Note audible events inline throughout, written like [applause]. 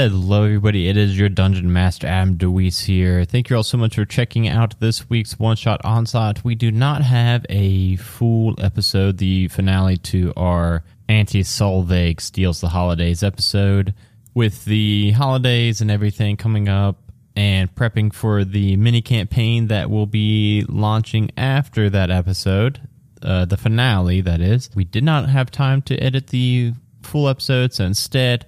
Hello, everybody. It is your Dungeon Master, Adam DeWeese here. Thank you all so much for checking out this week's One Shot Onslaught. We do not have a full episode, the finale to our Anti Solveig Steals the Holidays episode. With the holidays and everything coming up and prepping for the mini campaign that will be launching after that episode, uh, the finale, that is, we did not have time to edit the full episode, so instead,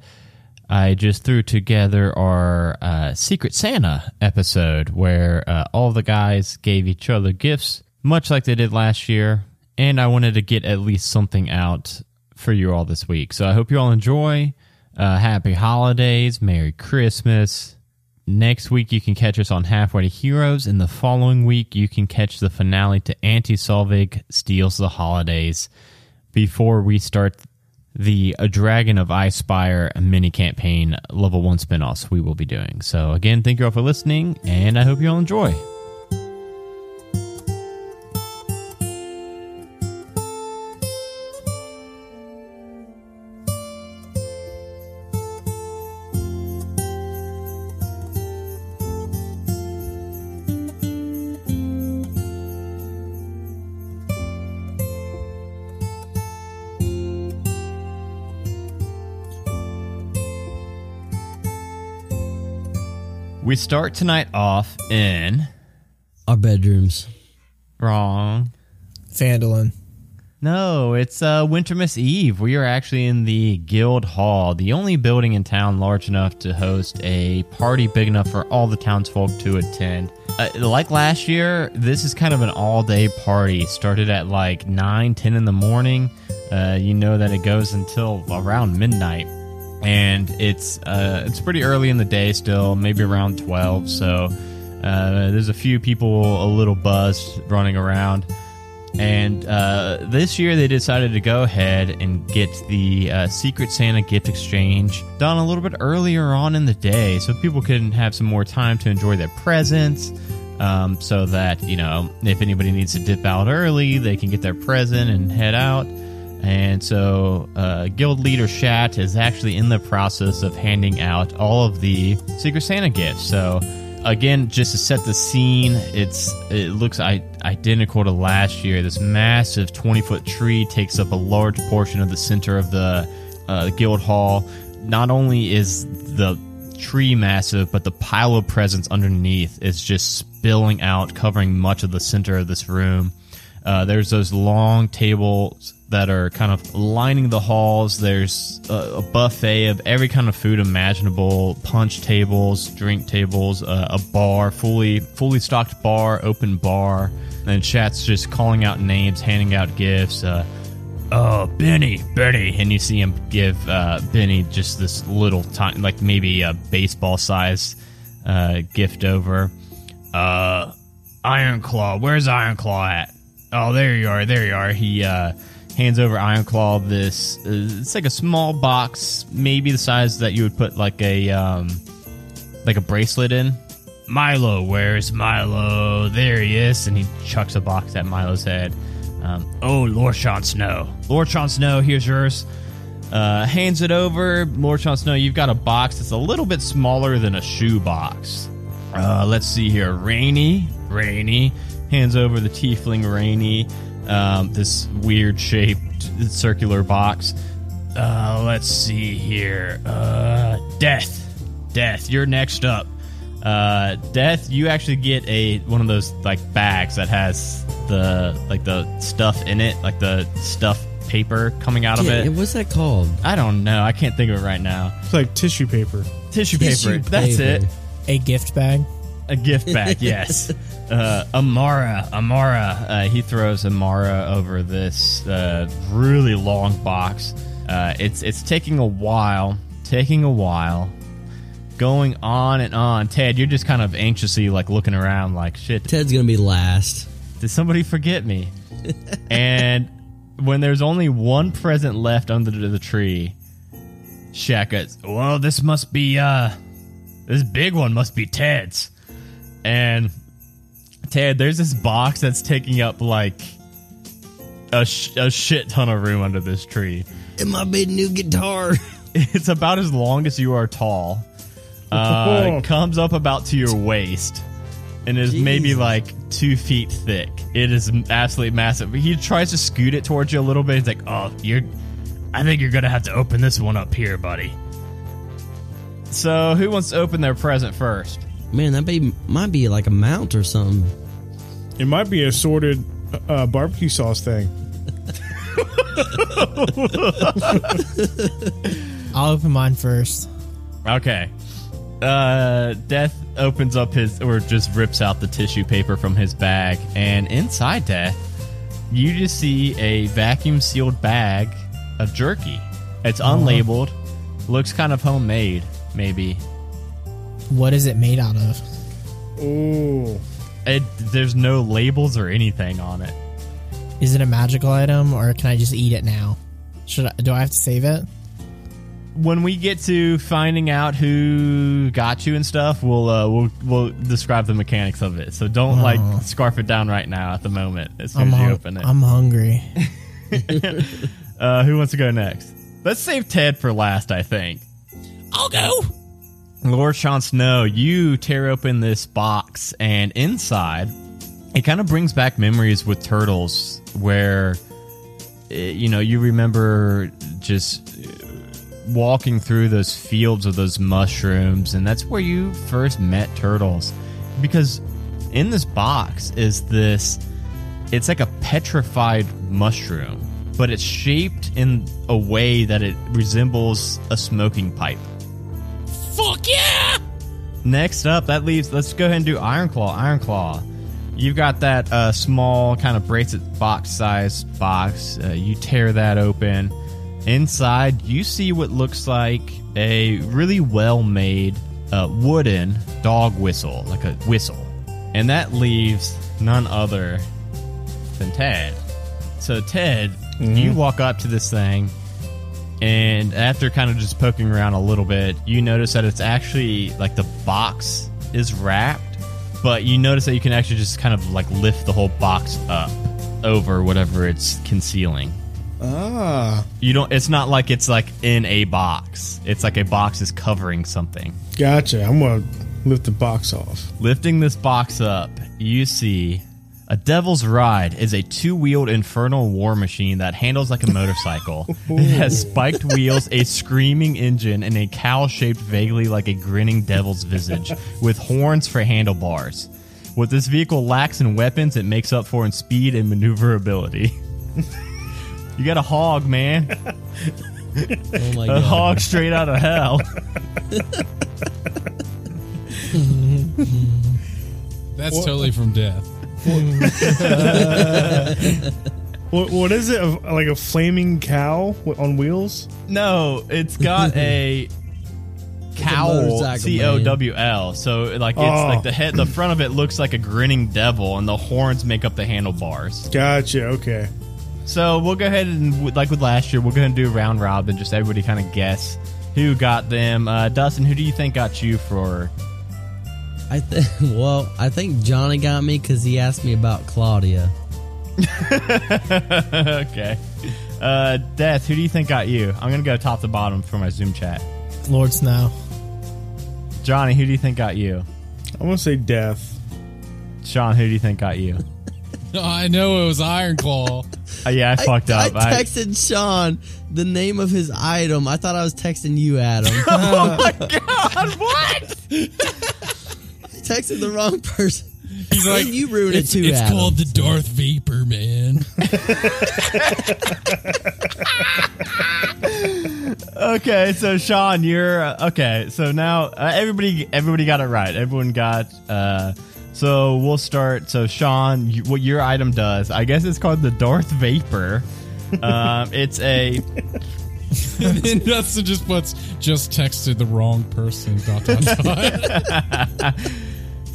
I just threw together our uh, Secret Santa episode where uh, all the guys gave each other gifts, much like they did last year. And I wanted to get at least something out for you all this week. So I hope you all enjoy. Uh, happy holidays. Merry Christmas. Next week, you can catch us on Halfway to Heroes. And the following week, you can catch the finale to Anti Solveig Steals the Holidays before we start the A Dragon of Icespire mini campaign level one spinoffs we will be doing. So again, thank you all for listening, and I hope you all enjoy. We start tonight off in Our bedrooms. wrong. Phandalin. No, it's uh, Wintermas Eve. We are actually in the Guild Hall, the only building in town large enough to host a party big enough for all the townsfolk to attend. Uh, like last year, this is kind of an all day party. Started at like 9, 10 in the morning. Uh, you know that it goes until around midnight. And it's uh, it's pretty early in the day still, maybe around 12. So uh, there's a few people a little buzzed running around. And uh, this year they decided to go ahead and get the uh, Secret Santa gift exchange done a little bit earlier on in the day so people can have some more time to enjoy their presents. Um, so that, you know, if anybody needs to dip out early, they can get their present and head out. And so, uh, Guild Leader Shat is actually in the process of handing out all of the Secret Santa gifts. So, again, just to set the scene, it's it looks identical to last year. This massive twenty foot tree takes up a large portion of the center of the uh, Guild Hall. Not only is the tree massive, but the pile of presents underneath is just spilling out, covering much of the center of this room. Uh, there's those long tables that are kind of lining the halls. There's a, a buffet of every kind of food imaginable: punch tables, drink tables, uh, a bar, fully fully stocked bar, open bar, and chat's just calling out names, handing out gifts. Uh, oh, Benny, Benny, and you see him give uh, Benny just this little tiny, like maybe a baseball size uh, gift over. Uh, Iron Claw, where's Iron Claw at? Oh, there you are, there you are. He uh, hands over Iron Claw this. Uh, it's like a small box, maybe the size that you would put like a um, like a bracelet in. Milo, where's Milo? There he is, and he chucks a box at Milo's head. Um, oh, Lord Sean Snow. Lord Sean Snow, here's yours. Uh, hands it over. Lord Sean Snow, you've got a box that's a little bit smaller than a shoe box. Uh, let's see here. Rainy, Rainy hands over the tiefling Rainy um, this weird shaped circular box. Uh, let's see here. Uh, Death, Death, you're next up. Uh, Death, you actually get a one of those like bags that has the like the stuff in it, like the stuff paper coming out Yeah, of it. what's that called? I don't know. I can't think of it right now. It's like tissue paper. Tissue, Tissue paper. That's it. A gift bag. A gift bag, [laughs] yes. Uh, Amara, Amara. Uh, he throws Amara over this uh, really long box. Uh, it's it's taking a while, taking a while, going on and on. Ted, you're just kind of anxiously like looking around, like shit. Ted's gonna be last. Did somebody forget me? [laughs] and when there's only one present left under the tree, Shaq goes, Well, this must be, uh, this big one must be Ted's. And Ted, there's this box that's taking up like a, sh- a shit ton of room under this tree. It might be a new guitar. [laughs] it's about as long as you are tall. Uh, [laughs] comes up about to your waist, and is maybe like two feet thick. It is absolutely massive. He tries to scoot it towards you a little bit. He's like, "Oh, you're. I think you're gonna have to open this one up here, buddy." So, who wants to open their present first? Man, that be might be like a mount or something. It might be a sorted uh, barbecue sauce thing. [laughs] I'll open mine first. Okay. Uh, Death opens up his, or just rips out the tissue paper from his bag, and inside Death, you just see a vacuum sealed bag of jerky. It's unlabeled, looks kind of homemade, maybe. What is it made out of? Oh, It, there's no labels or anything on it. Is it a magical item or can I just eat it now? Should I, do I have to save it? When we get to finding out who got you and stuff, we'll uh, we'll we'll describe the mechanics of it. So don't like Oh. scarf it down right now at the moment. As soon I'm, as you open it. I'm hungry. [laughs] [laughs] Uh, who wants to go next? Let's save Ted for last, I think. I'll go. Lord Sean Snow, you tear open this box, and inside, it kind of brings back memories with turtles where, eh, you know, you remember just eh, walking through those fields of those mushrooms, and that's where you first met turtles. Because in this box is this, it's like a petrified mushroom, but it's shaped in a way that it resembles a smoking pipe. Fuck yeah! Next up, that leaves. Let's go ahead and do Iron Claw. Iron Claw. You've got that uh, small kind of bracelet box size box. Uh, you tear that open. Inside, you see what looks like a really well made uh, wooden dog whistle, like a whistle. And that leaves none other than Ted. So, Ted, you walk up to this thing, and after kind of just poking around a little bit, you notice that it's actually like the box is wrapped, but you notice that you can actually just kind of like lift the whole box up over whatever it's concealing. ah, You don't it's not like it's like in a box. It's like a box is covering something. gotcha. I'm gonna lift the box off. Lifting this box up, you see a Devil's Ride is a two-wheeled infernal war machine that handles like a motorcycle. [laughs] it has spiked wheels, a screaming engine, and a cow shaped vaguely like a grinning devil's visage, with horns for handlebars. What this vehicle lacks in weapons, it makes up for in speed and maneuverability. [laughs] you got a hog, man. [laughs] Oh my A god! hog straight out of hell. That's totally from death. What, what is it? A- Like a flaming cow wi- on wheels? No, it's got [laughs] a cowl, motorcycle, C O W L. So like it's Oh. like the head, the front of it looks like a grinning devil, and the horns make up the handlebars. Gotcha. Okay. So we'll go ahead and like with last year, we're going to do round robin, just everybody kind of guess who got them. Uh, Dustin, who do you think got you for? I th- [laughs] well, I think Johnny got me because he asked me about Claudia. [laughs] okay, uh, Death, who do you think got you? I'm going to go top to bottom for my Zoom chat. Lord Snow. Johnny, who do you think got you? I'm gonna say death. Sean, who do you think got you? [laughs] I know it was Iron Claw. Uh, yeah, I fucked up. I texted Sean the name of his item. I thought I was texting you, Adam. oh my god, what? I texted the wrong person. He's [laughs] like, you ruined it too, It's Adam. called the Darth Vapor, man. [laughs] Okay, so Sean, you're uh, okay. So now uh, everybody, everybody got it right. Everyone got. uh So we'll start. So Sean, you, what your item does? I guess it's called the Darth Vapor. um, [laughs] it's a and then Dustin just puts, just texted the wrong person. Dot, dot, dot.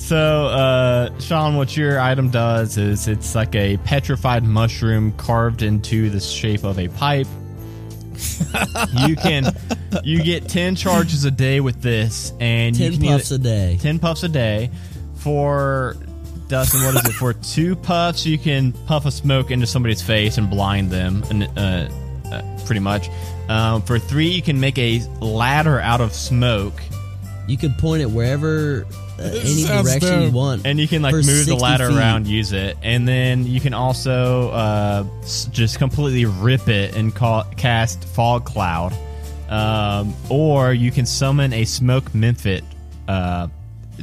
So uh, Sean, what your item does is it's like a petrified mushroom carved into the shape of a pipe. you can [laughs] you get ten charges a day with this, and you Ten can puffs a day. 10 puffs a day for Dustin what is it for [laughs] two puffs you can puff a smoke into somebody's face and blind them and uh, uh, pretty much Um, for three, you can make a ladder out of smoke, You can point it wherever, any sounds direction you want. and you can like for move the 60 ladder feet. around, use it, and then you can also uh, s- just completely rip it and call, cast fog cloud, um, or you can summon a smoke Mephit. Uh,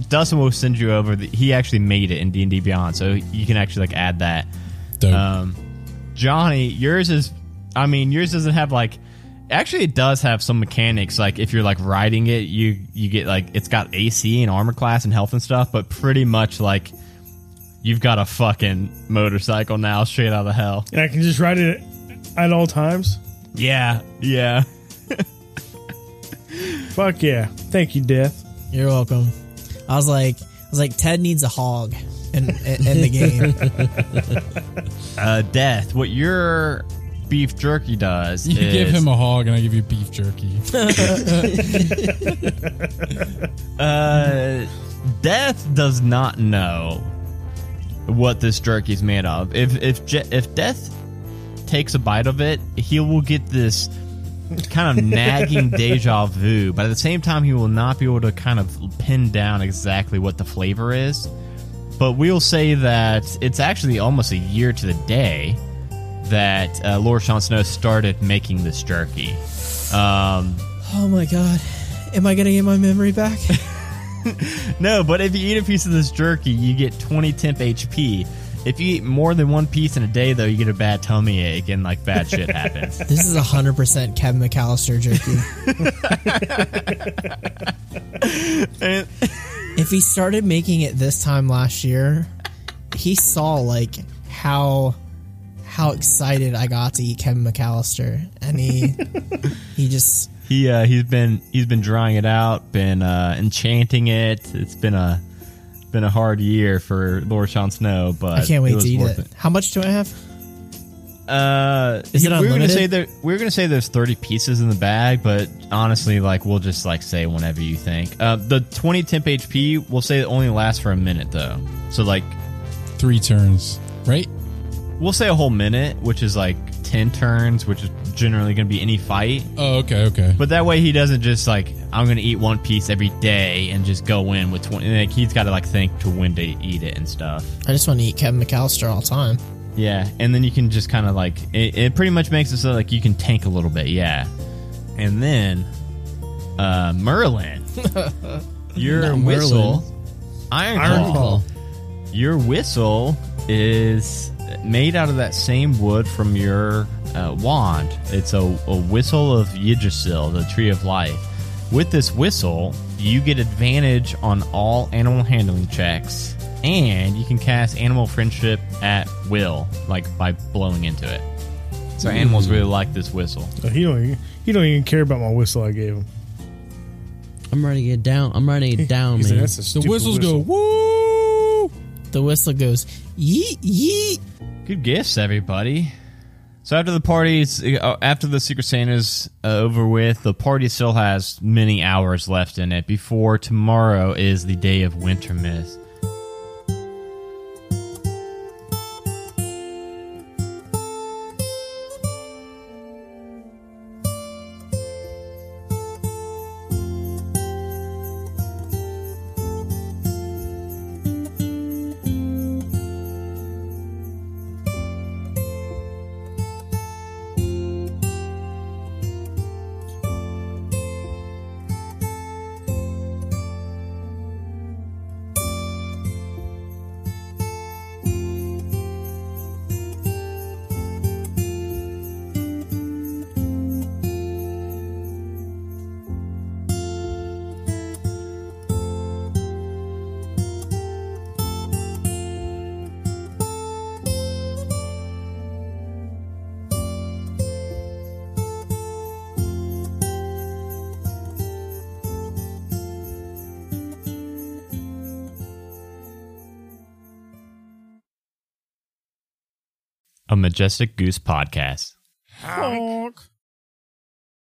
Dustin will send you over. The, he actually made it in D and D Beyond, so you can actually like add that. Dope. Um, Johnny, yours is. I mean, yours doesn't have like. Actually, it does have some mechanics. Like if you're like riding it, you you get like it's got AC and armor class and health and stuff. But pretty much like you've got a fucking motorcycle now, straight out of hell. And I can just ride it at all times. Yeah, yeah. [laughs] Fuck yeah! Thank you, Death. You're welcome. I was like, I was like, Ted needs a hog in in, in the game. [laughs] Uh, death. What your beef jerky does you is give him a hog, and I give you beef jerky. [laughs] [laughs] Uh, Death does not know what this jerky is made of. If if Je- if Death takes a bite of it, he will get this kind of nagging [laughs] deja vu. But at the same time, he will not be able to kind of pin down exactly what the flavor is. But we'll say that it's actually almost a year to the day that uh, Lord Sean Snow started making this jerky. Um, oh my god, am I gonna get my memory back? [laughs] No, but if you eat a piece of this jerky, you get 20 temp HP. If you eat more than one piece in a day, though, you get a bad tummy ache and like bad shit happens. [laughs] This is hundred percent Kevin McAllister jerky. And- if he started making it this time last year, he saw like how how excited I got to eat Kevin McAllister, and he [laughs] he just he uh, he's been he's been drawing it out, been uh, enchanting it. It's been a been a hard year for Lord Sean Snow, but I can't wait was to eat worth it. How much do I have? Uh, Is it we were gonna unlimited? say there we are gonna say there's 30 pieces in the bag, but honestly, like we'll just like say whenever you think. Uh, the 20 temp HP we'll say it only lasts for a minute though, so like Three turns, right? We'll say a whole minute, which is like 10 turns, which is generally going to be any fight. Oh, okay, okay. But that way he doesn't just like, I'm going to eat one piece every day and just go in with 20. Like, he's got to like think to when to eat it and stuff. I just want to eat Kevin McAllister all the time. Yeah. And then you can just kind of like, it, it pretty much makes it so like you can tank a little bit. Yeah. And then, uh, Merlin, [laughs] your Not whistle, Merlin. Iron, Iron Claw. Claw. Your whistle is made out of that same wood from your uh, wand. It's a, a whistle of Yggdrasil, the tree of life. With this whistle, you get advantage on all animal handling checks, and you can cast animal friendship at will, like by blowing into it. So animals really like this whistle. So he don't even, he don't even care about my whistle I gave him. I'm ready to get down. I'm ready to down, He man. That's a The whistles whistle. go woo. The whistle goes yeet yeet. Good gifts, everybody. So after the party's uh, after the Secret Santa's uh, over with, the party still has many hours left in it before tomorrow is the day of Wintermas. A Majestic Goose podcast. Honk.